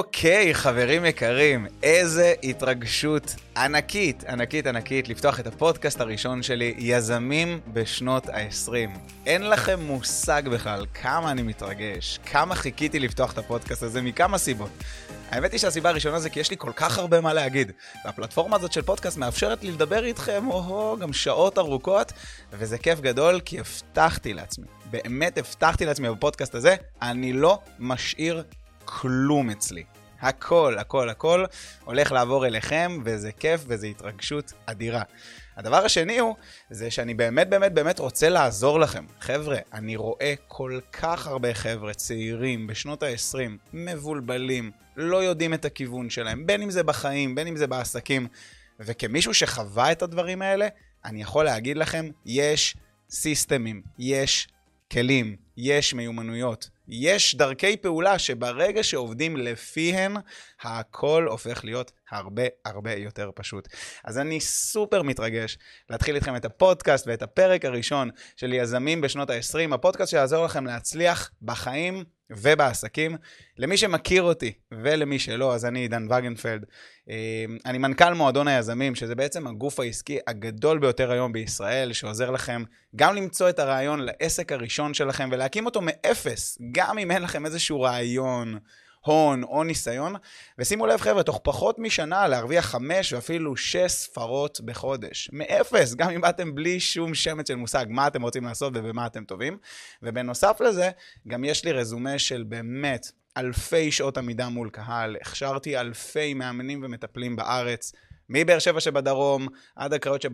אוקיי, חברים יקרים, איזה התרגשות ענקית, ענקית, ענקית לפתוח את הפודקאסט הראשון שלי, יזמים בשנות ה-20. אין לכם מושג בכלל כמה אני מתרגש, כמה חיכיתי לפתוח את הפודקאסט הזה מכמה סיבות. האמת היא שהסיבה הראשונה זה כי יש לי כל כך הרבה מה להגיד. והפלטפורמה הזאת של פודקאסט מאפשרת לי לדבר איתכם, או-הו, גם שעות ארוכות, וזה כיף גדול כי הבטחתי לעצמי, באמת הבטחתי לעצמי בפודקאסט הזה, אני לא משאיר כלום אצלי. הכל, הכל, הכל הולך לעבור אליכם, וזה כיף וזה התרגשות אדירה. הדבר השני הוא, זה שאני באמת באמת באמת רוצה לעזור לכם. חבר'ה, אני רואה כל כך הרבה חבר'ה צעירים בשנות ה-20, מבולבלים, לא יודעים את הכיוון שלהם, בין אם זה בחיים, בין אם זה בעסקים. וכמישהו שחווה את הדברים האלה, אני יכול להגיד לכם, יש סיסטמים, יש כלים, יש מיומנויות, יש דרכי פעולה שברגע שעובדים לפיהן, הכל הופך להיות הרבה הרבה יותר פשוט. אז אני סופר מתרגש להתחיל איתכם את הפודקאסט ואת הפרק הראשון של יזמים בשנות ה-20, הפודקאסט שיעזור לכם להצליח בחיים ובעסקים. למי שמכיר אותי ולמי שלא, אז אני עידן וגנפלד. אה, אני מנכ"ל מועדון היזמים, שזה בעצם הגוף העסקי הגדול ביותר היום בישראל, שעוזר לכם גם למצוא את הרעיון לעסק הראשון שלכם ולהקים אותו מאפס, גם אם אין לכם איזשהו רעיון. הון או ניסיון, ושימו לב חבר'ה, תוך פחות משנה להרוויח חמש ואפילו שש ספרות בחודש. מאפס, גם אם באתם בלי שום שמץ של מושג מה אתם רוצים לעשות ובמה אתם טובים. ובנוסף לזה, גם יש לי רזומה של באמת אלפי שעות עמידה מול קהל, הכשרתי אלפי מאמנים ומטפלים בארץ, מבאר שבע שבדרום עד הקריות.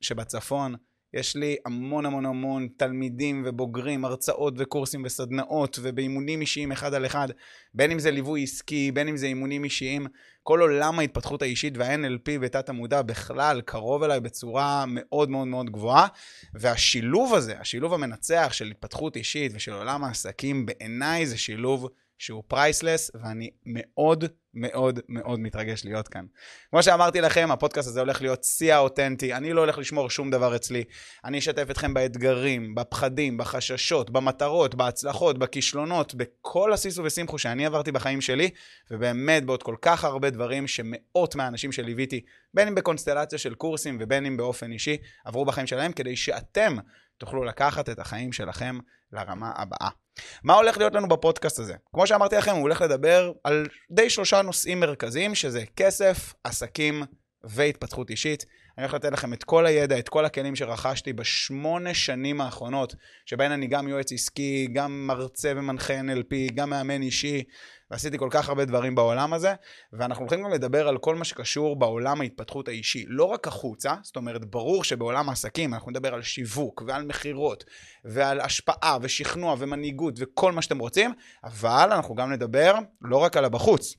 שבצפון. יש לי המון המון המון תלמידים ובוגרים, הרצאות וקורסים וסדנאות ובאימונים אישיים אחד על אחד, בין אם זה ליווי עסקי, בין אם זה אימונים אישיים, כל עולם ההתפתחות האישית וה-NLP בתת המודע בכלל קרוב אליי בצורה מאוד מאוד מאוד גבוהה, והשילוב הזה, השילוב המנצח של התפתחות אישית ושל עולם העסקים, בעיניי זה שילוב שהוא פרייסלס, ואני מאוד מאוד מאוד מתרגש להיות כאן. כמו שאמרתי לכם, הפודקאסט הזה הולך להיות שיא האותנטי, אני לא הולך לשמור שום דבר אצלי. אני אשתף אתכם באתגרים, בפחדים, בחששות, במטרות, בהצלחות, בכישלונות, בכל הסיסו ושמחו שאני עברתי בחיים שלי, ובאמת בעוד כל כך הרבה דברים שמאות מהאנשים שליוויתי, בין אם בקונסטלציה של קורסים ובין אם באופן אישי, עברו בחיים שלהם, כדי שאתם תוכלו לקחת את החיים שלכם לרמה הבאה. מה הולך להיות לנו בפודקאסט הזה? כמו שאמרתי לכם, הוא הולך לדבר על די שלושה נושאים מרכזיים, שזה כסף, עסקים והתפתחות אישית. אני הולך לתת לכם את כל הידע, את כל הכלים שרכשתי בשמונה שנים האחרונות, שבהן אני גם יועץ עסקי, גם מרצה ומנחה NLP, גם מאמן אישי, ועשיתי כל כך הרבה דברים בעולם הזה, ואנחנו הולכים גם לדבר על כל מה שקשור בעולם ההתפתחות האישי, לא רק החוצה, זאת אומרת, ברור שבעולם העסקים אנחנו נדבר על שיווק ועל מכירות, ועל השפעה ושכנוע ומנהיגות וכל מה שאתם רוצים, אבל אנחנו גם נדבר לא רק על הבחוץ,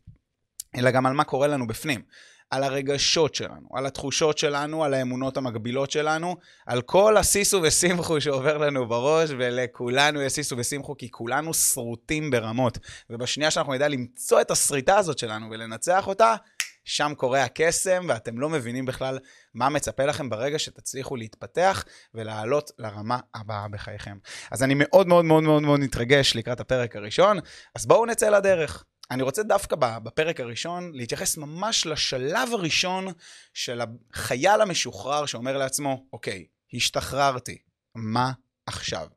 אלא גם על מה קורה לנו בפנים. על הרגשות שלנו, על התחושות שלנו, על האמונות המקבילות שלנו, על כל הסיסו ושמחו שעובר לנו בראש, ולכולנו יש סיסו ושמחו, כי כולנו שרוטים ברמות. ובשנייה שאנחנו נדע למצוא את השריטה הזאת שלנו ולנצח אותה, שם קורה הקסם, ואתם לא מבינים בכלל מה מצפה לכם ברגע שתצליחו להתפתח ולעלות לרמה הבאה בחייכם. אז אני מאוד מאוד מאוד מאוד מאוד מתרגש לקראת הפרק הראשון, אז בואו נצא לדרך. אני רוצה דווקא בפרק הראשון להתייחס ממש לשלב הראשון של החייל המשוחרר שאומר לעצמו, אוקיי, השתחררתי, מה עכשיו?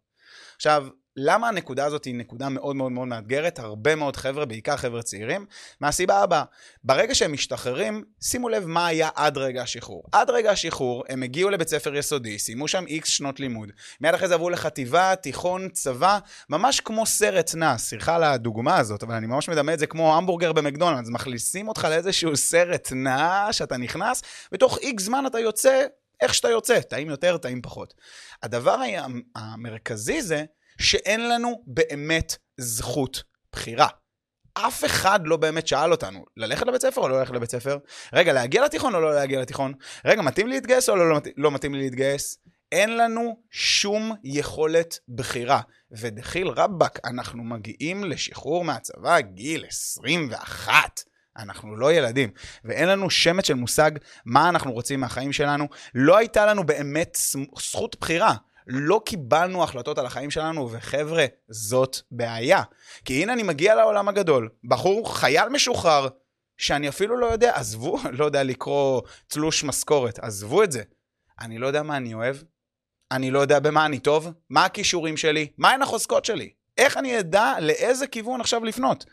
עכשיו, למה הנקודה הזאת היא נקודה מאוד מאוד מאוד מאתגרת? הרבה מאוד חבר'ה, בעיקר חבר'ה צעירים, מהסיבה הבאה, ברגע שהם משתחררים, שימו לב מה היה עד רגע השחרור. עד רגע השחרור, הם הגיעו לבית ספר יסודי, סיימו שם איקס שנות לימוד, מיד אחרי זה עברו לחטיבה, תיכון, צבא, ממש כמו סרט נע, סליחה על הדוגמה הזאת, אבל אני ממש מדמה את זה כמו המבורגר במקדונלדס, מכניסים אותך לאיזשהו סרט נע, שאתה נכנס, ותוך איקס זמן אתה יוצא איך שאתה יוצא, טעים יותר, טעים פחות. הדבר המרכזי זה שאין לנו באמת זכות בחירה. אף אחד לא באמת שאל אותנו, ללכת לבית ספר או לא ללכת לבית ספר? רגע, להגיע לתיכון או לא להגיע לתיכון? רגע, מתאים לי להתגייס או לא, לא, לא מתאים לי להתגייס? אין לנו שום יכולת בחירה. ודחיל רבאק, אנחנו מגיעים לשחרור מהצבא גיל 21. אנחנו לא ילדים, ואין לנו שמץ של מושג מה אנחנו רוצים מהחיים שלנו. לא הייתה לנו באמת זכות בחירה. לא קיבלנו החלטות על החיים שלנו, וחבר'ה, זאת בעיה. כי הנה אני מגיע לעולם הגדול, בחור, חייל משוחרר, שאני אפילו לא יודע, עזבו, לא יודע לקרוא תלוש משכורת, עזבו את זה. אני לא יודע מה אני אוהב, אני לא יודע במה אני טוב, מה הכישורים שלי, מהן החוזקות שלי. איך אני אדע לאיזה כיוון עכשיו לפנות?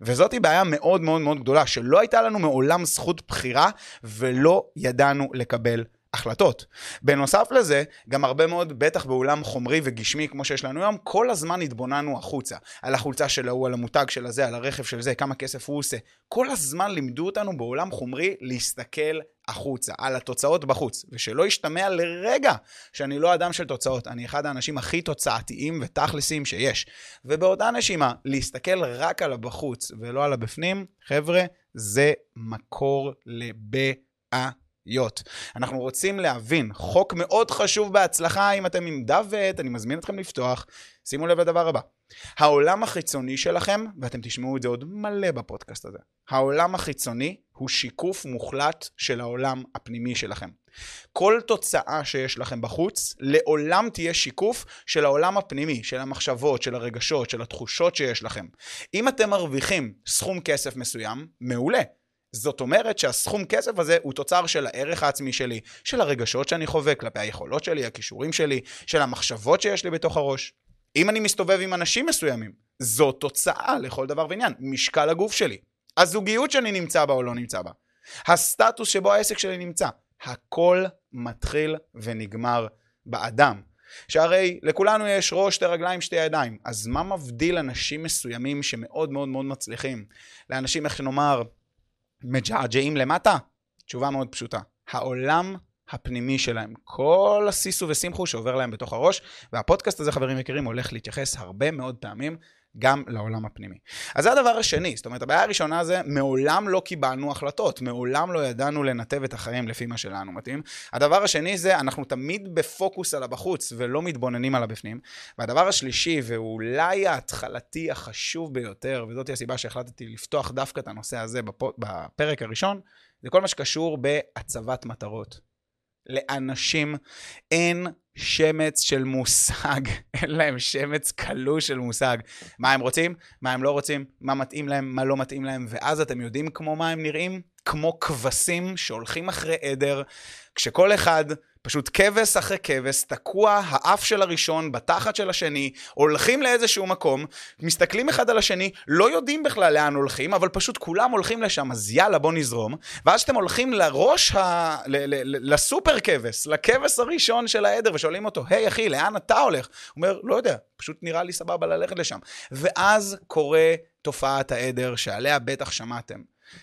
וזאת בעיה מאוד מאוד מאוד גדולה, שלא הייתה לנו מעולם זכות בחירה ולא ידענו לקבל החלטות. בנוסף לזה, גם הרבה מאוד, בטח באולם חומרי וגשמי כמו שיש לנו היום, כל הזמן התבוננו החוצה. על החולצה של ההוא, על המותג של הזה, על הרכב של זה, כמה כסף הוא עושה. כל הזמן לימדו אותנו בעולם חומרי להסתכל החוצה, על התוצאות בחוץ. ושלא ישתמע לרגע שאני לא אדם של תוצאות, אני אחד האנשים הכי תוצאתיים ותכלסיים שיש. ובאותה נשימה, להסתכל רק על הבחוץ ולא על הבפנים, חבר'ה, זה מקור לבעיה. להיות. אנחנו רוצים להבין, חוק מאוד חשוב בהצלחה, אם אתם עם דף ועט, אני מזמין אתכם לפתוח. שימו לב לדבר הבא. העולם החיצוני שלכם, ואתם תשמעו את זה עוד מלא בפודקאסט הזה, העולם החיצוני הוא שיקוף מוחלט של העולם הפנימי שלכם. כל תוצאה שיש לכם בחוץ, לעולם תהיה שיקוף של העולם הפנימי, של המחשבות, של הרגשות, של התחושות שיש לכם. אם אתם מרוויחים סכום כסף מסוים, מעולה. זאת אומרת שהסכום כסף הזה הוא תוצר של הערך העצמי שלי, של הרגשות שאני חווה כלפי היכולות שלי, הכישורים שלי, של המחשבות שיש לי בתוך הראש. אם אני מסתובב עם אנשים מסוימים, זו תוצאה לכל דבר ועניין, משקל הגוף שלי, הזוגיות שאני נמצא בה או לא נמצא בה, הסטטוס שבו העסק שלי נמצא, הכל מתחיל ונגמר באדם. שהרי לכולנו יש ראש, שתי רגליים, שתי ידיים. אז מה מבדיל אנשים מסוימים שמאוד מאוד מאוד מצליחים לאנשים, איך שנאמר, מג'עג'עים למטה? תשובה מאוד פשוטה. העולם הפנימי שלהם, כל הסיסו וסימחו שעובר להם בתוך הראש, והפודקאסט הזה, חברים יקרים, הולך להתייחס הרבה מאוד פעמים גם לעולם הפנימי. אז זה הדבר השני, זאת אומרת, הבעיה הראשונה זה, מעולם לא קיבלנו החלטות, מעולם לא ידענו לנתב את החיים לפי מה שלנו מתאים. הדבר השני זה, אנחנו תמיד בפוקוס על הבחוץ ולא מתבוננים על הבפנים. והדבר השלישי, ואולי ההתחלתי החשוב ביותר, וזאת הסיבה שהחלטתי לפתוח דווקא את הנושא הזה בפרק הראשון, זה כל מה שקשור בהצבת מטרות. לאנשים אין שמץ של מושג, אין להם שמץ קלוש של מושג. מה הם רוצים, מה הם לא רוצים, מה מתאים להם, מה לא מתאים להם, ואז אתם יודעים כמו מה הם נראים? כמו כבשים שהולכים אחרי עדר, כשכל אחד פשוט כבש אחרי כבש, תקוע האף של הראשון בתחת של השני, הולכים לאיזשהו מקום, מסתכלים אחד על השני, לא יודעים בכלל לאן הולכים, אבל פשוט כולם הולכים לשם, אז יאללה בוא נזרום, ואז אתם הולכים לראש, ה... ל- ל- ל- לסופר כבש, לכבש הראשון של העדר, ושואלים אותו, היי אחי, לאן אתה הולך? הוא אומר, לא יודע, פשוט נראה לי סבבה ללכת לשם. ואז קורה תופעת העדר, שעליה בטח שמעתם.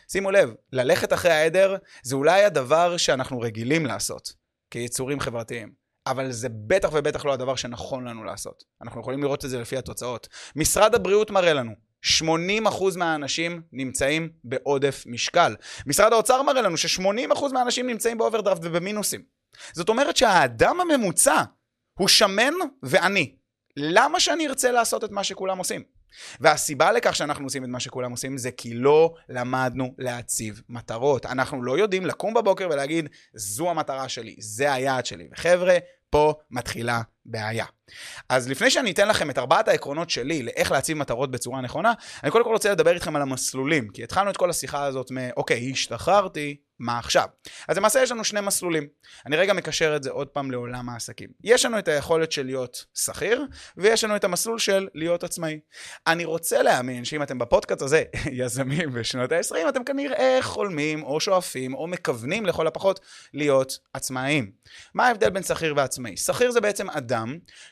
שימו לב, ללכת אחרי העדר זה אולי הדבר שאנחנו רגילים לעשות. כיצורים חברתיים. אבל זה בטח ובטח לא הדבר שנכון לנו לעשות. אנחנו יכולים לראות את זה לפי התוצאות. משרד הבריאות מראה לנו, 80% מהאנשים נמצאים בעודף משקל. משרד האוצר מראה לנו ש-80% מהאנשים נמצאים באוברדרפט ובמינוסים. זאת אומרת שהאדם הממוצע הוא שמן ועני. למה שאני ארצה לעשות את מה שכולם עושים? והסיבה לכך שאנחנו עושים את מה שכולם עושים זה כי לא למדנו להציב מטרות. אנחנו לא יודעים לקום בבוקר ולהגיד, זו המטרה שלי, זה היעד שלי. וחבר'ה, פה מתחילה בעיה. אז לפני שאני אתן לכם את ארבעת העקרונות שלי לאיך להציב מטרות בצורה נכונה, אני קודם כל רוצה לדבר איתכם על המסלולים, כי התחלנו את כל השיחה הזאת מ, אוקיי, השתחררתי, מה עכשיו? אז למעשה יש לנו שני מסלולים. אני רגע מקשר את זה עוד פעם לעולם העסקים. יש לנו את היכולת של להיות שכיר, ויש לנו את המסלול של להיות עצמאי. אני רוצה להאמין שאם אתם בפודקאסט הזה יזמים בשנות ה-20, אתם כנראה חולמים או שואפים או מכוונים לכל הפחות להיות עצמאיים. מה ההבדל בין שכיר ועצמאי? שכיר זה בעצם אדם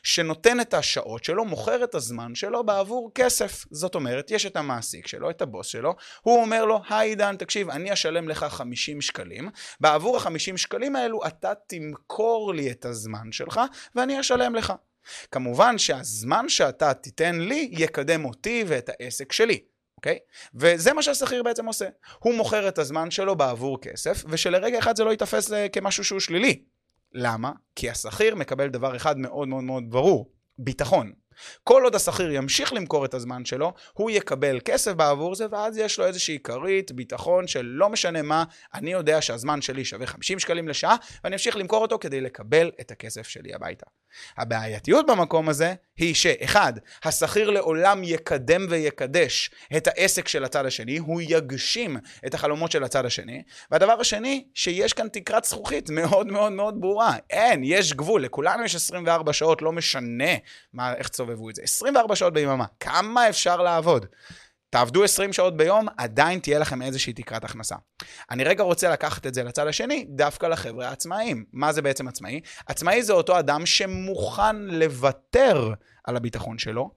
שנותן את השעות שלו, מוכר את הזמן שלו בעבור כסף. זאת אומרת, יש את המעסיק שלו, את הבוס שלו, הוא אומר לו, היי עידן, תקשיב, אני אשלם לך 50 שקלים, בעבור ה-50 שקלים האלו אתה תמכור לי את הזמן שלך ואני אשלם לך. כמובן שהזמן שאתה תיתן לי יקדם אותי ואת העסק שלי. אוקיי? Okay? וזה מה שהשכיר בעצם עושה. הוא מוכר את הזמן שלו בעבור כסף, ושלרגע אחד זה לא ייתפס כמשהו שהוא שלילי. למה? כי השכיר מקבל דבר אחד מאוד מאוד מאוד ברור, ביטחון. כל עוד השכיר ימשיך למכור את הזמן שלו, הוא יקבל כסף בעבור זה, ואז יש לו איזושהי כרית, ביטחון של לא משנה מה, אני יודע שהזמן שלי שווה 50 שקלים לשעה, ואני אמשיך למכור אותו כדי לקבל את הכסף שלי הביתה. הבעייתיות במקום הזה היא שאחד, השכיר לעולם יקדם ויקדש את העסק של הצד השני, הוא יגשים את החלומות של הצד השני, והדבר השני, שיש כאן תקרת זכוכית מאוד מאוד מאוד ברורה. אין, יש גבול, לכולנו יש 24 שעות, לא משנה מה, איך תסובבו את זה. 24 שעות ביממה, כמה אפשר לעבוד? תעבדו 20 שעות ביום, עדיין תהיה לכם איזושהי תקרת הכנסה. אני רגע רוצה לקחת את זה לצד השני, דווקא לחבר'ה העצמאיים. מה זה בעצם עצמאי? עצמאי זה אותו אדם שמוכן לוותר על הביטחון שלו,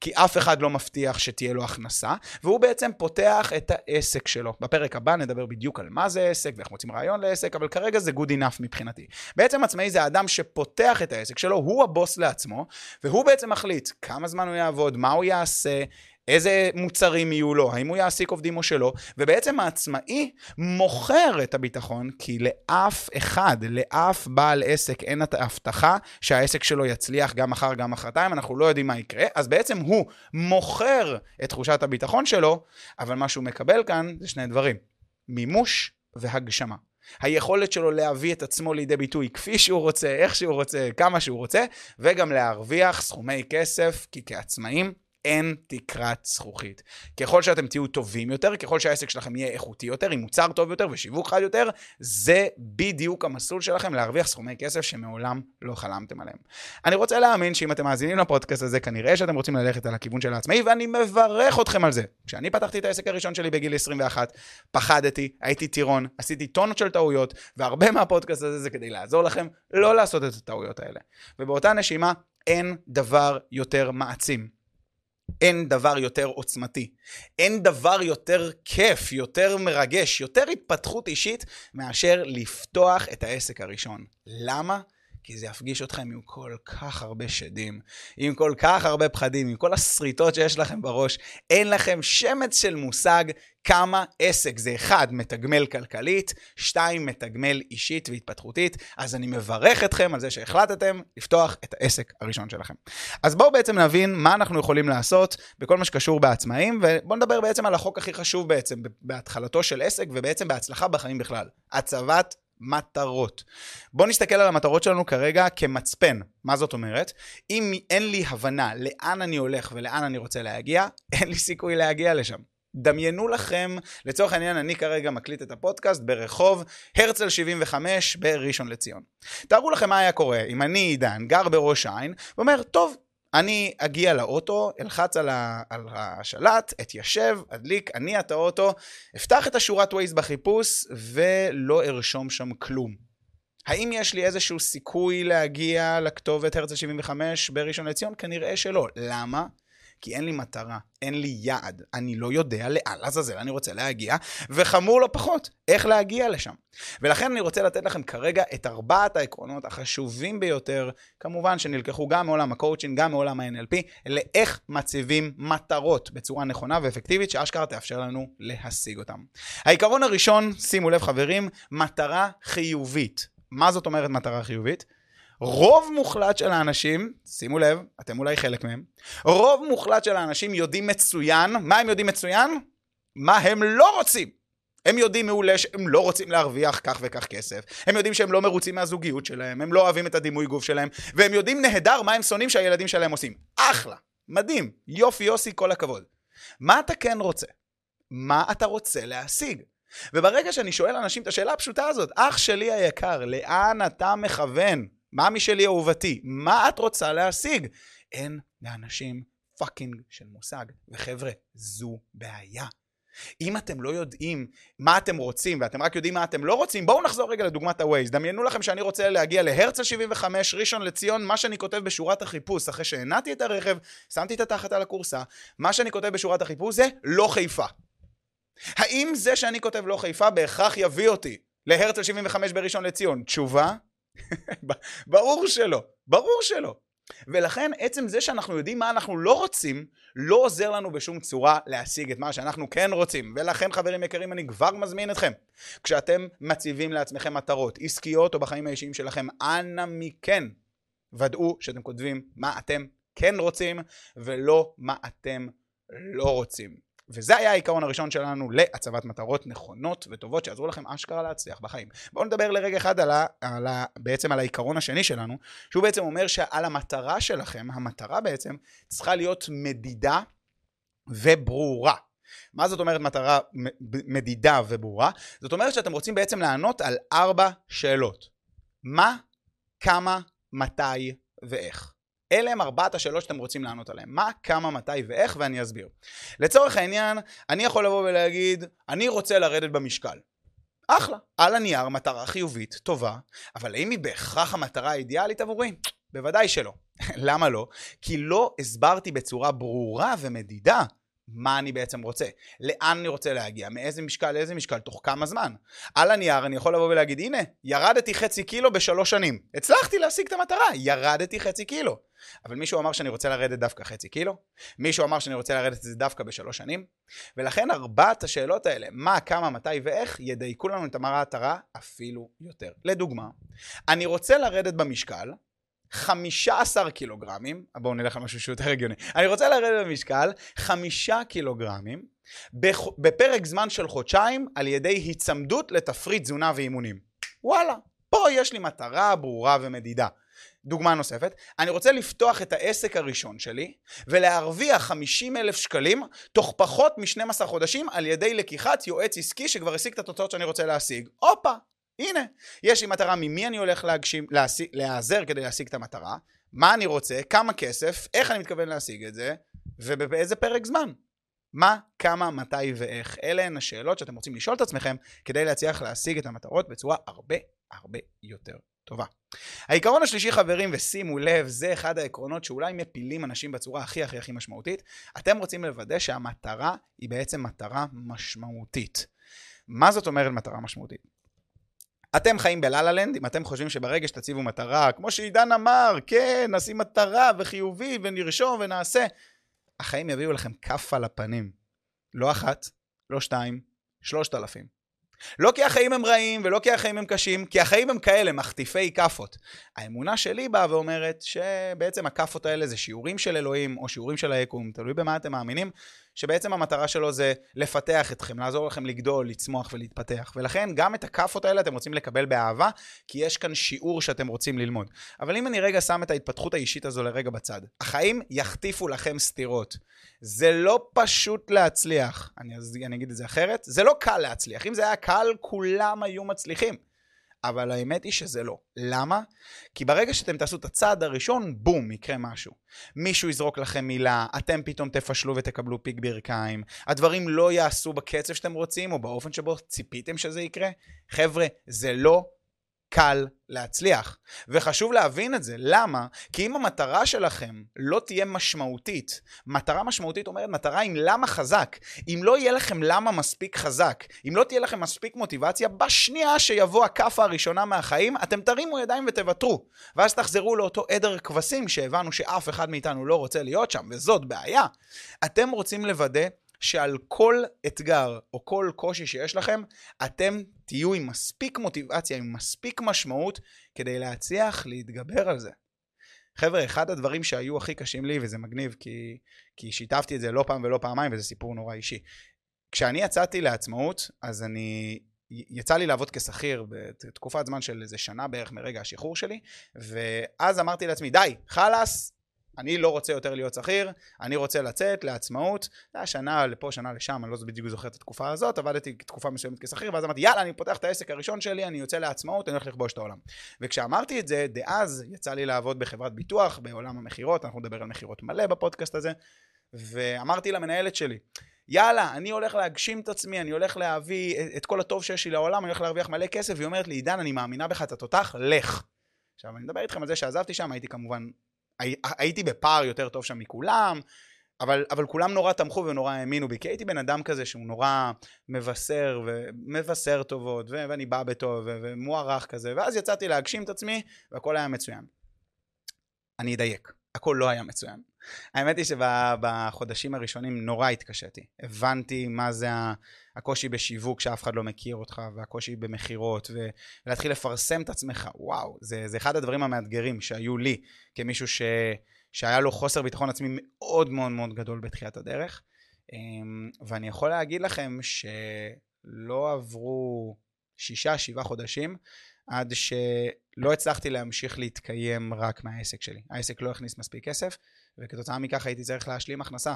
כי אף אחד לא מבטיח שתהיה לו הכנסה, והוא בעצם פותח את העסק שלו. בפרק הבא נדבר בדיוק על מה זה עסק ואיך מוצאים רעיון לעסק, אבל כרגע זה good enough מבחינתי. בעצם עצמאי זה האדם שפותח את העסק שלו, הוא הבוס לעצמו, והוא בעצם מחליט כמה זמן הוא יעבוד, מה הוא יעשה, איזה מוצרים יהיו לו, האם הוא יעסיק עובדים או שלא, ובעצם העצמאי מוכר את הביטחון, כי לאף אחד, לאף בעל עסק אין את ההבטחה שהעסק שלו יצליח גם מחר, גם מחרתיים, אנחנו לא יודעים מה יקרה, אז בעצם הוא מוכר את תחושת הביטחון שלו, אבל מה שהוא מקבל כאן זה שני דברים, מימוש והגשמה. היכולת שלו להביא את עצמו לידי ביטוי כפי שהוא רוצה, איך שהוא רוצה, כמה שהוא רוצה, וגם להרוויח סכומי כסף, כי כעצמאים אין תקרת זכוכית. ככל שאתם תהיו טובים יותר, ככל שהעסק שלכם יהיה איכותי יותר, עם מוצר טוב יותר ושיווק חד יותר, זה בדיוק המסלול שלכם להרוויח סכומי כסף שמעולם לא חלמתם עליהם. אני רוצה להאמין שאם אתם מאזינים לפודקאסט הזה, כנראה שאתם רוצים ללכת על הכיוון של העצמאי, ואני מברך אתכם על זה. כשאני פתחתי את העסק הראשון שלי בגיל 21, פחדתי, הייתי טירון, עשיתי טונות של טעויות, והרבה מהפודקאסט הזה זה כדי לעזור לכם לא לעשות את הטעויות האלה. ובאותה נשימה, אין דבר יותר מעצים אין דבר יותר עוצמתי. אין דבר יותר כיף, יותר מרגש, יותר התפתחות אישית מאשר לפתוח את העסק הראשון. למה? כי זה יפגיש אתכם עם כל כך הרבה שדים, עם כל כך הרבה פחדים, עם כל השריטות שיש לכם בראש. אין לכם שמץ של מושג כמה עסק זה אחד, מתגמל כלכלית, שתיים, מתגמל אישית והתפתחותית. אז אני מברך אתכם על זה שהחלטתם לפתוח את העסק הראשון שלכם. אז בואו בעצם נבין מה אנחנו יכולים לעשות בכל מה שקשור בעצמאים, ובואו נדבר בעצם על החוק הכי חשוב בעצם, בהתחלתו של עסק ובעצם בהצלחה בחיים בכלל. הצבת מטרות. בואו נסתכל על המטרות שלנו כרגע כמצפן. מה זאת אומרת? אם אין לי הבנה לאן אני הולך ולאן אני רוצה להגיע, אין לי סיכוי להגיע לשם. דמיינו לכם, לצורך העניין אני כרגע מקליט את הפודקאסט ברחוב הרצל 75 בראשון לציון. תארו לכם מה היה קורה אם אני עידן גר בראש העין ואומר, טוב, אני אגיע לאוטו, אלחץ על, ה, על השלט, אתיישב, אדליק, אניע את האוטו, אפתח את השורת ווייז בחיפוש ולא ארשום שם כלום. האם יש לי איזשהו סיכוי להגיע לכתובת הרצל 75 בראשון לציון? כנראה שלא. למה? כי אין לי מטרה, אין לי יעד, אני לא יודע לאן לעזאזל אני רוצה להגיע, וחמור לא פחות, איך להגיע לשם. ולכן אני רוצה לתת לכם כרגע את ארבעת העקרונות החשובים ביותר, כמובן שנלקחו גם מעולם הקואוצ'ינג, גם מעולם ה-NLP, לאיך מציבים מטרות בצורה נכונה ואפקטיבית, שאשכרה תאפשר לנו להשיג אותם. העיקרון הראשון, שימו לב חברים, מטרה חיובית. מה זאת אומרת מטרה חיובית? רוב מוחלט של האנשים, שימו לב, אתם אולי חלק מהם, רוב מוחלט של האנשים יודעים מצוין, מה הם יודעים מצוין? מה הם לא רוצים. הם יודעים מעולה שהם לא רוצים להרוויח כך וכך כסף, הם יודעים שהם לא מרוצים מהזוגיות שלהם, הם לא אוהבים את הדימוי גוף שלהם, והם יודעים נהדר מה הם שונאים שהילדים שלהם עושים. אחלה, מדהים, יופי יוסי, כל הכבוד. מה אתה כן רוצה? מה אתה רוצה להשיג? וברגע שאני שואל אנשים את השאלה הפשוטה הזאת, אח שלי היקר, לאן אתה מכוון? מאמי שלי אהובתי, מה את רוצה להשיג? אין לאנשים פאקינג של מושג. וחבר'ה, זו בעיה. אם אתם לא יודעים מה אתם רוצים ואתם רק יודעים מה אתם לא רוצים, בואו נחזור רגע לדוגמת ה-Waze. דמיינו לכם שאני רוצה להגיע להרצל 75, ראשון לציון, מה שאני כותב בשורת החיפוש, אחרי שהנעתי את הרכב, שמתי את התחת על הכורסה, מה שאני כותב בשורת החיפוש זה לא חיפה. האם זה שאני כותב לא חיפה בהכרח יביא אותי להרצל 75 בראשון לציון? תשובה, ברור שלא, ברור שלא. ולכן עצם זה שאנחנו יודעים מה אנחנו לא רוצים, לא עוזר לנו בשום צורה להשיג את מה שאנחנו כן רוצים. ולכן חברים יקרים, אני כבר מזמין אתכם. כשאתם מציבים לעצמכם מטרות עסקיות או בחיים האישיים שלכם, אנא מכן, ודאו שאתם כותבים מה אתם כן רוצים, ולא מה אתם לא רוצים. וזה היה העיקרון הראשון שלנו להצבת מטרות נכונות וטובות שיעזרו לכם אשכרה להצליח בחיים. בואו נדבר לרגע אחד על ה, על ה, בעצם על העיקרון השני שלנו, שהוא בעצם אומר שעל המטרה שלכם, המטרה בעצם צריכה להיות מדידה וברורה. מה זאת אומרת מטרה מדידה וברורה? זאת אומרת שאתם רוצים בעצם לענות על ארבע שאלות. מה, כמה, מתי ואיך. אלה הם ארבעת השאלות שאתם רוצים לענות עליהן. מה, כמה, מתי ואיך, ואני אסביר. לצורך העניין, אני יכול לבוא ולהגיד, אני רוצה לרדת במשקל. אחלה. על הנייר, מטרה חיובית, טובה, אבל האם היא בהכרח המטרה האידיאלית עבורי? בוודאי שלא. למה לא? כי לא הסברתי בצורה ברורה ומדידה מה אני בעצם רוצה, לאן אני רוצה להגיע, מאיזה משקל לאיזה משקל, תוך כמה זמן. על הנייר אני יכול לבוא ולהגיד, הנה, ירדתי חצי קילו בשלוש שנים. הצלחתי להשיג את המטרה, ירדתי חצי קילו. אבל מישהו אמר שאני רוצה לרדת דווקא חצי קילו? מישהו אמר שאני רוצה לרדת את זה דווקא בשלוש שנים? ולכן ארבעת השאלות האלה, מה, כמה, מתי ואיך, ידייקו לנו את המטרה אפילו יותר. לדוגמה, אני רוצה לרדת במשקל, 15 קילוגרמים, בואו נלך על משהו שהוא יותר הגיוני, אני רוצה לרדת במשקל 5 קילוגרמים בפרק זמן של חודשיים על ידי היצמדות לתפריט תזונה ואימונים. וואלה, פה יש לי מטרה ברורה ומדידה. דוגמה נוספת, אני רוצה לפתוח את העסק הראשון שלי ולהרוויח 50 אלף שקלים תוך פחות מ-12 חודשים על ידי לקיחת יועץ עסקי שכבר השיג את התוצאות שאני רוצה להשיג. הופה, הנה, יש לי מטרה ממי אני הולך להגשים, להשיג, להיעזר כדי להשיג את המטרה, מה אני רוצה, כמה כסף, איך אני מתכוון להשיג את זה, ובאיזה פרק זמן. מה, כמה, מתי ואיך. אלה הן השאלות שאתם רוצים לשאול את עצמכם כדי להצליח להשיג את המטרות בצורה הרבה הרבה יותר טובה. העיקרון השלישי חברים, ושימו לב, זה אחד העקרונות שאולי מפילים אנשים בצורה הכי הכי הכי משמעותית. אתם רוצים לוודא שהמטרה היא בעצם מטרה משמעותית. מה זאת אומרת מטרה משמעותית? אתם חיים בלה לנד אם אתם חושבים שברגע שתציבו מטרה, כמו שעידן אמר, כן, נשים מטרה וחיובי ונרשום ונעשה, החיים יביאו לכם כף על הפנים. לא אחת, לא שתיים, שלושת אלפים. לא כי החיים הם רעים ולא כי החיים הם קשים, כי החיים הם כאלה, מחטיפי כאפות. האמונה שלי באה ואומרת שבעצם הכאפות האלה זה שיעורים של אלוהים או שיעורים של היקום, תלוי במה אתם מאמינים, שבעצם המטרה שלו זה לפתח אתכם, לעזור לכם לגדול, לצמוח ולהתפתח. ולכן גם את הכאפות האלה אתם רוצים לקבל באהבה, כי יש כאן שיעור שאתם רוצים ללמוד. אבל אם אני רגע שם את ההתפתחות האישית הזו לרגע בצד, החיים יחטיפו לכם סתירות. זה לא פשוט להצליח. אני, אני אגיד את זה אחרת, זה לא קל להצליח. אם זה היה קל, כולם היו מצליחים. אבל האמת היא שזה לא. למה? כי ברגע שאתם תעשו את הצעד הראשון, בום, יקרה משהו. מישהו יזרוק לכם מילה, אתם פתאום תפשלו ותקבלו פיק ברכיים, הדברים לא יעשו בקצב שאתם רוצים או באופן שבו ציפיתם שזה יקרה. חבר'ה, זה לא קל להצליח. וחשוב להבין את זה. למה? כי אם המטרה שלכם לא תהיה משמעותית, מטרה משמעותית אומרת מטרה עם למה חזק. אם לא יהיה לכם למה מספיק חזק, אם לא תהיה לכם מספיק מוטיבציה, בשנייה שיבוא הכאפה הראשונה מהחיים, אתם תרימו ידיים ותוותרו. ואז תחזרו לאותו עדר כבשים שהבנו שאף אחד מאיתנו לא רוצה להיות שם, וזאת בעיה. אתם רוצים לוודא שעל כל אתגר או כל קושי שיש לכם, אתם תהיו עם מספיק מוטיבציה, עם מספיק משמעות, כדי להצליח להתגבר על זה. חבר'ה, אחד הדברים שהיו הכי קשים לי, וזה מגניב כי, כי שיתפתי את זה לא פעם ולא פעמיים, וזה סיפור נורא אישי. כשאני יצאתי לעצמאות, אז אני... יצא לי לעבוד כשכיר בתקופת זמן של איזה שנה בערך מרגע השחרור שלי, ואז אמרתי לעצמי, די, חלאס, אני לא רוצה יותר להיות שכיר, אני רוצה לצאת לעצמאות. זה היה שנה לפה, שנה לשם, אני לא בדיוק זוכר את התקופה הזאת, עבדתי תקופה מסוימת כשכיר, ואז אמרתי, יאללה, אני פותח את העסק הראשון שלי, אני יוצא לעצמאות, אני הולך לכבוש את העולם. וכשאמרתי את זה, דאז יצא לי לעבוד בחברת ביטוח, בעולם המכירות, אנחנו נדבר על מכירות מלא בפודקאסט הזה, ואמרתי למנהלת שלי, יאללה, אני הולך להגשים את עצמי, אני הולך להביא את כל הטוב שיש לי לעולם, אני הולך להרוויח מלא כסף, והיא אומרת לי, עידן, אני מאמינה בך, אתה תותח, לך. עכשיו, אני מדבר איתכם על זה שעזבתי שם, הייתי כמובן הייתי בפער יותר טוב שם מכולם, אבל, אבל כולם נורא תמכו ונורא האמינו בי, כי הייתי בן אדם כזה שהוא נורא מבשר ומבשר טובות, ו- ואני בא בטוב ו- ומוערך כזה, ואז יצאתי להגשים את עצמי והכל היה מצוין. אני אדייק, הכל לא היה מצוין. האמת היא שבחודשים הראשונים נורא התקשיתי. הבנתי מה זה הקושי בשיווק שאף אחד לא מכיר אותך, והקושי במכירות, ולהתחיל לפרסם את עצמך. וואו, זה, זה אחד הדברים המאתגרים שהיו לי כמישהו ש... שהיה לו חוסר ביטחון עצמי מאוד מאוד מאוד גדול בתחילת הדרך. אמ, ואני יכול להגיד לכם שלא עברו שישה, שבעה חודשים עד שלא הצלחתי להמשיך להתקיים רק מהעסק שלי. העסק לא הכניס מספיק כסף, וכתוצאה מכך הייתי צריך להשלים הכנסה.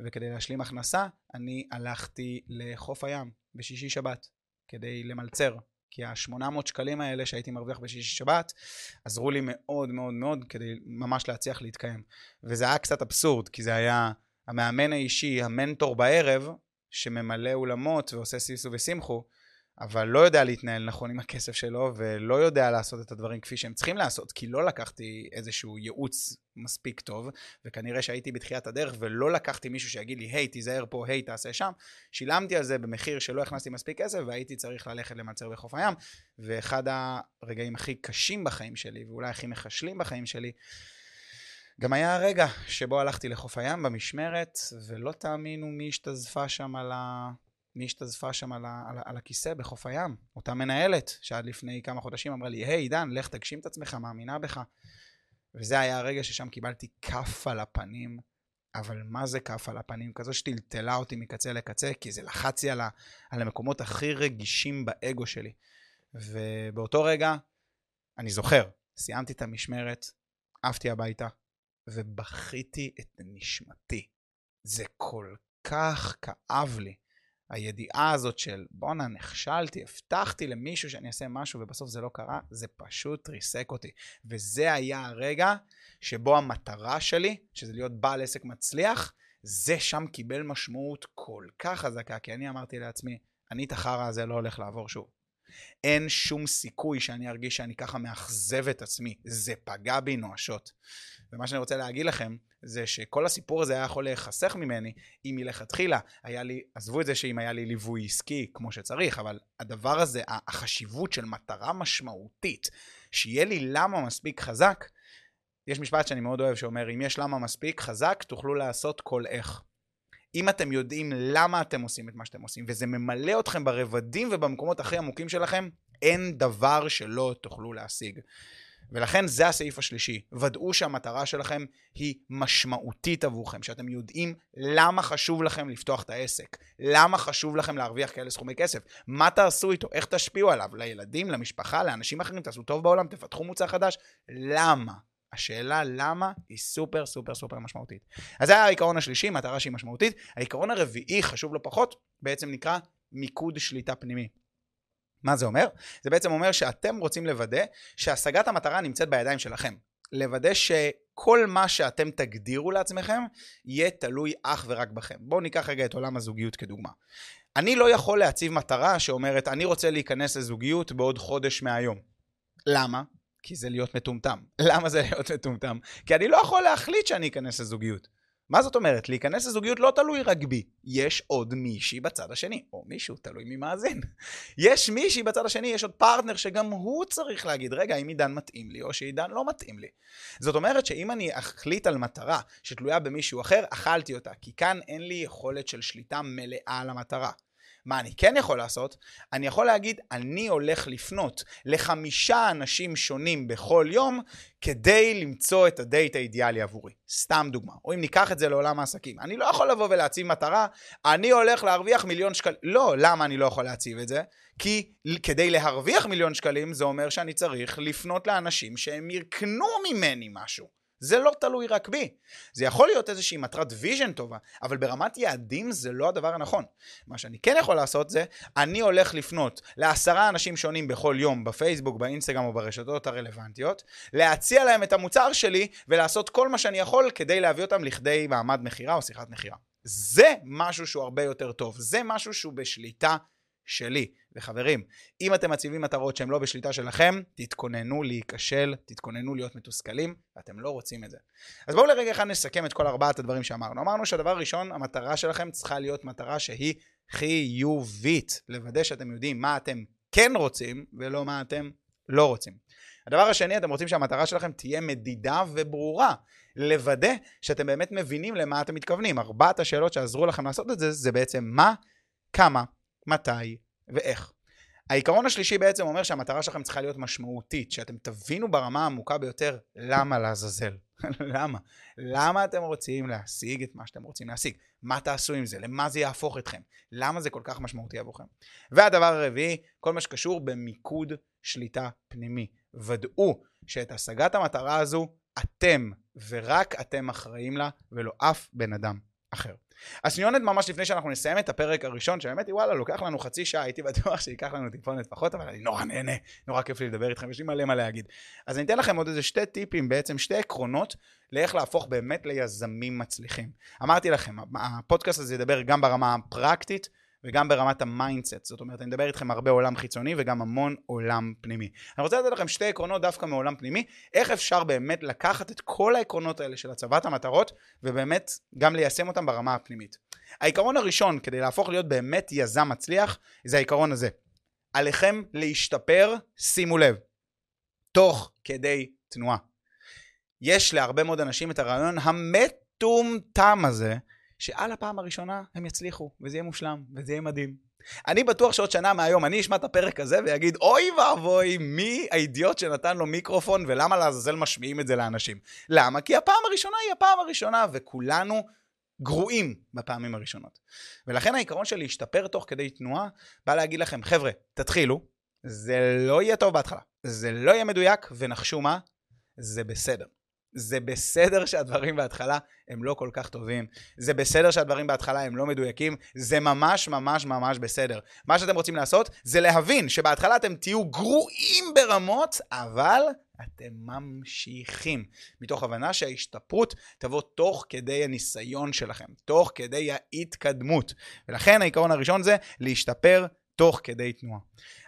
וכדי להשלים הכנסה, אני הלכתי לחוף הים בשישי שבת, כדי למלצר. כי ה-800 שקלים האלה שהייתי מרוויח בשישי שבת, עזרו לי מאוד מאוד מאוד כדי ממש להצליח להתקיים. וזה היה קצת אבסורד, כי זה היה המאמן האישי, המנטור בערב, שממלא אולמות ועושה סיסו וסימחו, אבל לא יודע להתנהל נכון עם הכסף שלו, ולא יודע לעשות את הדברים כפי שהם צריכים לעשות, כי לא לקחתי איזשהו ייעוץ מספיק טוב, וכנראה שהייתי בתחילת הדרך, ולא לקחתי מישהו שיגיד לי, היי, תיזהר פה, היי, תעשה שם. שילמתי על זה במחיר שלא הכנסתי מספיק כסף, והייתי צריך ללכת למצר בחוף הים. ואחד הרגעים הכי קשים בחיים שלי, ואולי הכי מחשלים בחיים שלי, גם היה הרגע שבו הלכתי לחוף הים במשמרת, ולא תאמינו מי השתזפה שם על ה... מי השתזפה שם על, ה, על, על הכיסא בחוף הים? אותה מנהלת שעד לפני כמה חודשים אמרה לי, היי עידן, לך תגשים את עצמך, מאמינה בך. וזה היה הרגע ששם קיבלתי כף על הפנים, אבל מה זה כף על הפנים? כזו שטלטלה אותי מקצה לקצה, כי זה לחץ לי על, על המקומות הכי רגישים באגו שלי. ובאותו רגע, אני זוכר, סיימתי את המשמרת, עפתי הביתה, ובכיתי את נשמתי. זה כל כך כאב לי. הידיעה הזאת של בואנה נכשלתי, הבטחתי למישהו שאני אעשה משהו ובסוף זה לא קרה, זה פשוט ריסק אותי. וזה היה הרגע שבו המטרה שלי, שזה להיות בעל עסק מצליח, זה שם קיבל משמעות כל כך חזקה, כי אני אמרתי לעצמי, אני את החרא הזה לא הולך לעבור שוב. אין שום סיכוי שאני ארגיש שאני ככה מאכזב את עצמי. זה פגע בי נואשות. ומה שאני רוצה להגיד לכם, זה שכל הסיפור הזה היה יכול להיחסך ממני אם מלכתחילה היה לי, עזבו את זה שאם היה לי ליווי עסקי כמו שצריך, אבל הדבר הזה, החשיבות של מטרה משמעותית, שיהיה לי למה מספיק חזק, יש משפט שאני מאוד אוהב שאומר, אם יש למה מספיק חזק, תוכלו לעשות כל איך. אם אתם יודעים למה אתם עושים את מה שאתם עושים, וזה ממלא אתכם ברבדים ובמקומות הכי עמוקים שלכם, אין דבר שלא תוכלו להשיג. ולכן זה הסעיף השלישי. ודאו שהמטרה שלכם היא משמעותית עבורכם, שאתם יודעים למה חשוב לכם לפתוח את העסק, למה חשוב לכם להרוויח כאלה סכומי כסף, מה תעשו איתו, איך תשפיעו עליו, לילדים, למשפחה, לאנשים אחרים, תעשו טוב בעולם, תפתחו מוצר חדש, למה? השאלה למה היא סופר סופר סופר משמעותית. אז זה העיקרון השלישי, מטרה שהיא משמעותית. העיקרון הרביעי, חשוב לא פחות, בעצם נקרא מיקוד שליטה פנימי. מה זה אומר? זה בעצם אומר שאתם רוצים לוודא שהשגת המטרה נמצאת בידיים שלכם. לוודא שכל מה שאתם תגדירו לעצמכם יהיה תלוי אך ורק בכם. בואו ניקח רגע את עולם הזוגיות כדוגמה. אני לא יכול להציב מטרה שאומרת אני רוצה להיכנס לזוגיות בעוד חודש מהיום. למה? כי זה להיות מטומטם. למה זה להיות מטומטם? כי אני לא יכול להחליט שאני אכנס לזוגיות. מה זאת אומרת? להיכנס לזוגיות לא תלוי רק בי. יש עוד מישהי בצד השני, או מישהו, תלוי מי מאזין. יש מישהי בצד השני, יש עוד פרטנר שגם הוא צריך להגיד, רגע, האם עידן מתאים לי, או שעידן לא מתאים לי. זאת אומרת שאם אני אחליט על מטרה שתלויה במישהו אחר, אכלתי אותה, כי כאן אין לי יכולת של שליטה מלאה על המטרה. מה אני כן יכול לעשות? אני יכול להגיד, אני הולך לפנות לחמישה אנשים שונים בכל יום כדי למצוא את הדייט האידיאלי עבורי. סתם דוגמה. או אם ניקח את זה לעולם העסקים. אני לא יכול לבוא ולהציב מטרה, אני הולך להרוויח מיליון שקלים. לא, למה אני לא יכול להציב את זה? כי כדי להרוויח מיליון שקלים זה אומר שאני צריך לפנות לאנשים שהם יקנו ממני משהו. זה לא תלוי רק בי. זה יכול להיות איזושהי מטרת vision טובה, אבל ברמת יעדים זה לא הדבר הנכון. מה שאני כן יכול לעשות זה, אני הולך לפנות לעשרה אנשים שונים בכל יום בפייסבוק, באינסטגרם או ברשתות הרלוונטיות, להציע להם את המוצר שלי ולעשות כל מה שאני יכול כדי להביא אותם לכדי מעמד מכירה או שיחת מכירה. זה משהו שהוא הרבה יותר טוב, זה משהו שהוא בשליטה שלי. וחברים, אם אתם מציבים מטרות שהן לא בשליטה שלכם, תתכוננו להיכשל, תתכוננו להיות מתוסכלים, ואתם לא רוצים את זה. אז בואו לרגע אחד נסכם את כל ארבעת הדברים שאמרנו. אמרנו שהדבר הראשון, המטרה שלכם צריכה להיות מטרה שהיא חיובית. לוודא שאתם יודעים מה אתם כן רוצים, ולא מה אתם לא רוצים. הדבר השני, אתם רוצים שהמטרה שלכם תהיה מדידה וברורה. לוודא שאתם באמת מבינים למה אתם מתכוונים. ארבעת השאלות שעזרו לכם לעשות את זה, זה בעצם מה, כמה, מתי ואיך. העיקרון השלישי בעצם אומר שהמטרה שלכם צריכה להיות משמעותית, שאתם תבינו ברמה העמוקה ביותר למה לעזאזל. למה? למה אתם רוצים להשיג את מה שאתם רוצים להשיג? מה תעשו עם זה? למה זה יהפוך אתכם? למה זה כל כך משמעותי עבורכם? והדבר הרביעי, כל מה שקשור במיקוד שליטה פנימי. ודאו שאת השגת המטרה הזו אתם ורק אתם אחראים לה ולא אף בן אדם אחר. אז שניונת ממש לפני שאנחנו נסיים את הפרק הראשון, שבאמת וואלה לוקח לנו חצי שעה, הייתי בטוח שייקח לנו טיפונת פחות, אבל אני נורא נהנה, נורא כיף לי לדבר איתכם, יש לי מלא מה להגיד. אז אני אתן לכם עוד איזה שתי טיפים, בעצם שתי עקרונות, לאיך להפוך באמת ליזמים מצליחים. אמרתי לכם, הפודקאסט הזה ידבר גם ברמה הפרקטית, וגם ברמת ה mindset, זאת אומרת אני מדבר איתכם הרבה עולם חיצוני וגם המון עולם פנימי. אני רוצה לתת לכם שתי עקרונות דווקא מעולם פנימי, איך אפשר באמת לקחת את כל העקרונות האלה של הצבת המטרות ובאמת גם ליישם אותם ברמה הפנימית. העיקרון הראשון כדי להפוך להיות באמת יזם מצליח זה העיקרון הזה. עליכם להשתפר, שימו לב, תוך כדי תנועה. יש להרבה מאוד אנשים את הרעיון המטומטם הזה שעל הפעם הראשונה הם יצליחו, וזה יהיה מושלם, וזה יהיה מדהים. אני בטוח שעוד שנה מהיום אני אשמע את הפרק הזה ויגיד, אוי ואבוי, מי האידיוט שנתן לו מיקרופון ולמה לעזאזל משמיעים את זה לאנשים? למה? כי הפעם הראשונה היא הפעם הראשונה, וכולנו גרועים בפעמים הראשונות. ולכן העיקרון של להשתפר תוך כדי תנועה, בא להגיד לכם, חבר'ה, תתחילו, זה לא יהיה טוב בהתחלה, זה לא יהיה מדויק, ונחשו מה? זה בסדר. זה בסדר שהדברים בהתחלה הם לא כל כך טובים, זה בסדר שהדברים בהתחלה הם לא מדויקים, זה ממש ממש ממש בסדר. מה שאתם רוצים לעשות זה להבין שבהתחלה אתם תהיו גרועים ברמות, אבל אתם ממשיכים, מתוך הבנה שההשתפרות תבוא תוך כדי הניסיון שלכם, תוך כדי ההתקדמות. ולכן העיקרון הראשון זה להשתפר תוך כדי תנועה.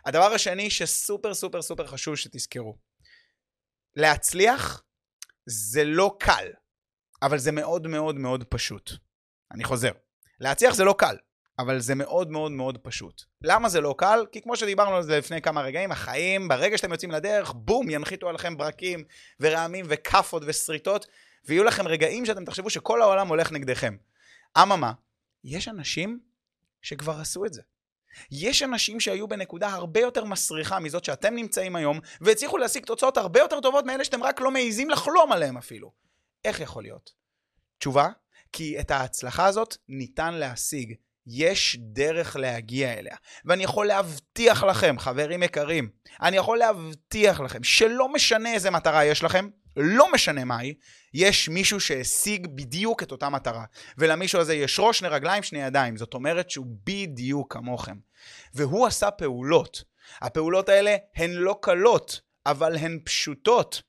הדבר השני שסופר סופר סופר חשוב שתזכרו, להצליח זה לא קל, אבל זה מאוד מאוד מאוד פשוט. אני חוזר. להצליח זה לא קל, אבל זה מאוד מאוד מאוד פשוט. למה זה לא קל? כי כמו שדיברנו על זה לפני כמה רגעים, החיים, ברגע שאתם יוצאים לדרך, בום, ינחיתו עליכם ברקים ורעמים וכאפות ושריטות, ויהיו לכם רגעים שאתם תחשבו שכל העולם הולך נגדכם. אממה, יש אנשים שכבר עשו את זה. יש אנשים שהיו בנקודה הרבה יותר מסריחה מזאת שאתם נמצאים היום, והצליחו להשיג תוצאות הרבה יותר טובות מאלה שאתם רק לא מעיזים לחלום עליהם אפילו. איך יכול להיות? תשובה, כי את ההצלחה הזאת ניתן להשיג. יש דרך להגיע אליה. ואני יכול להבטיח לכם, חברים יקרים, אני יכול להבטיח לכם שלא משנה איזה מטרה יש לכם, לא משנה מהי, יש מישהו שהשיג בדיוק את אותה מטרה. ולמישהו הזה יש ראש, שני רגליים, שני ידיים. זאת אומרת שהוא בדיוק כמוכם. והוא עשה פעולות. הפעולות האלה הן לא קלות, אבל הן פשוטות.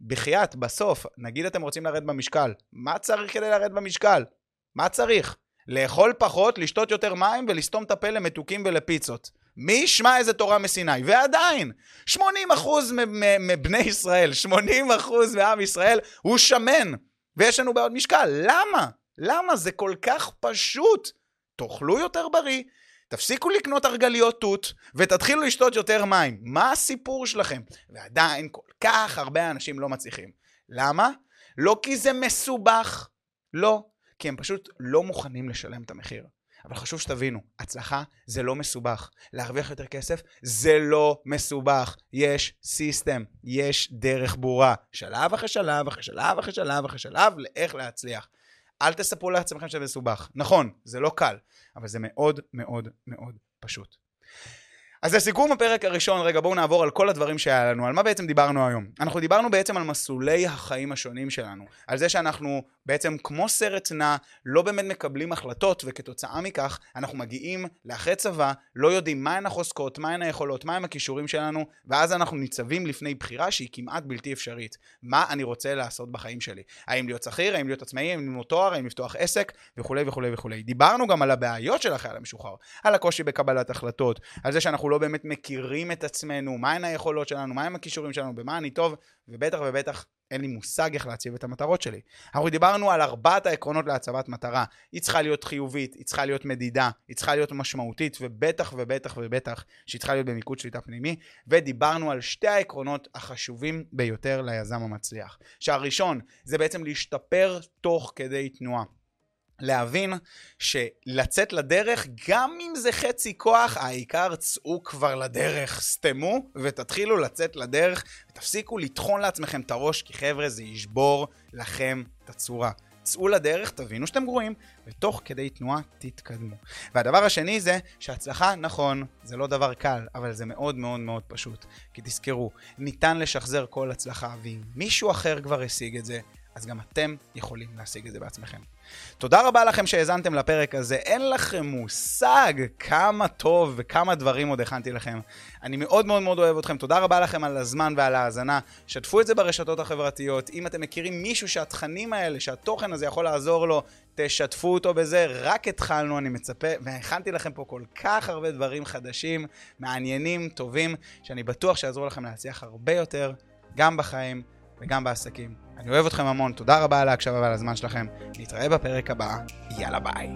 בחייאת, בסוף, נגיד אתם רוצים לרדת במשקל, מה צריך כדי לרדת במשקל? מה צריך? לאכול פחות, לשתות יותר מים ולסתום את הפה למתוקים ולפיצות. מי ישמע איזה תורה מסיני? ועדיין, 80% מבני ישראל, 80% מעם ישראל הוא שמן, ויש לנו בעיות משקל. למה? למה? זה כל כך פשוט. תאכלו יותר בריא, תפסיקו לקנות ארגליות תות, ותתחילו לשתות יותר מים. מה הסיפור שלכם? ועדיין כל כך הרבה אנשים לא מצליחים. למה? לא כי זה מסובך, לא, כי הם פשוט לא מוכנים לשלם את המחיר. אבל חשוב שתבינו, הצלחה זה לא מסובך. להרוויח יותר כסף זה לא מסובך. יש סיסטם, יש דרך ברורה. שלב אחרי שלב, אחרי שלב, אחרי שלב, אחרי שלב, לאיך להצליח. אל תספרו לעצמכם שזה מסובך. נכון, זה לא קל, אבל זה מאוד מאוד מאוד פשוט. אז לסיכום הפרק הראשון, רגע בואו נעבור על כל הדברים שהיה לנו, על מה בעצם דיברנו היום. אנחנו דיברנו בעצם על מסלולי החיים השונים שלנו, על זה שאנחנו בעצם כמו סרט נע, לא באמת מקבלים החלטות, וכתוצאה מכך אנחנו מגיעים לאחרי צבא, לא יודעים מהן החוזקות, מהן היכולות, מהם הכישורים שלנו, ואז אנחנו ניצבים לפני בחירה שהיא כמעט בלתי אפשרית. מה אני רוצה לעשות בחיים שלי? האם להיות שכיר, האם להיות עצמאי, האם ללמוד תואר, האם לפתוח עסק, וכולי וכולי וכולי. דיברנו גם על הבעיות של החייל המשוחרר, על הקושי בקבלת החלטות, על זה שאנחנו לא באמת מכירים את עצמנו, מהן היכולות שלנו, מהם הכישורים שלנו, במה אני טוב, ובטח ובטח אין לי מושג איך להציב את המטרות שלי. אנחנו דיברנו על ארבעת העקרונות להצבת מטרה. היא צריכה להיות חיובית, היא צריכה להיות מדידה, היא צריכה להיות משמעותית, ובטח ובטח ובטח שהיא צריכה להיות במיקוד שליטה פנימי, ודיברנו על שתי העקרונות החשובים ביותר ליזם המצליח. שהראשון זה בעצם להשתפר תוך כדי תנועה. להבין שלצאת לדרך, גם אם זה חצי כוח, העיקר צאו כבר לדרך, סתמו ותתחילו לצאת לדרך, ותפסיקו לטחון לעצמכם את הראש, כי חבר'ה, זה ישבור לכם את הצורה. צאו לדרך, תבינו שאתם גרועים, ותוך כדי תנועה תתקדמו. והדבר השני זה שהצלחה, נכון, זה לא דבר קל, אבל זה מאוד מאוד מאוד פשוט. כי תזכרו, ניתן לשחזר כל הצלחה, ואם מישהו אחר כבר השיג את זה, אז גם אתם יכולים להשיג את זה בעצמכם. תודה רבה לכם שהאזנתם לפרק הזה, אין לכם מושג כמה טוב וכמה דברים עוד הכנתי לכם. אני מאוד מאוד מאוד אוהב אתכם, תודה רבה לכם על הזמן ועל ההאזנה. שתפו את זה ברשתות החברתיות, אם אתם מכירים מישהו שהתכנים האלה, שהתוכן הזה יכול לעזור לו, תשתפו אותו בזה, רק התחלנו, אני מצפה, והכנתי לכם פה כל כך הרבה דברים חדשים, מעניינים, טובים, שאני בטוח שיעזרו לכם להצליח הרבה יותר, גם בחיים וגם בעסקים. אני אוהב אתכם המון, תודה רבה על ההקשבה ועל הזמן שלכם. נתראה בפרק הבא, יאללה ביי.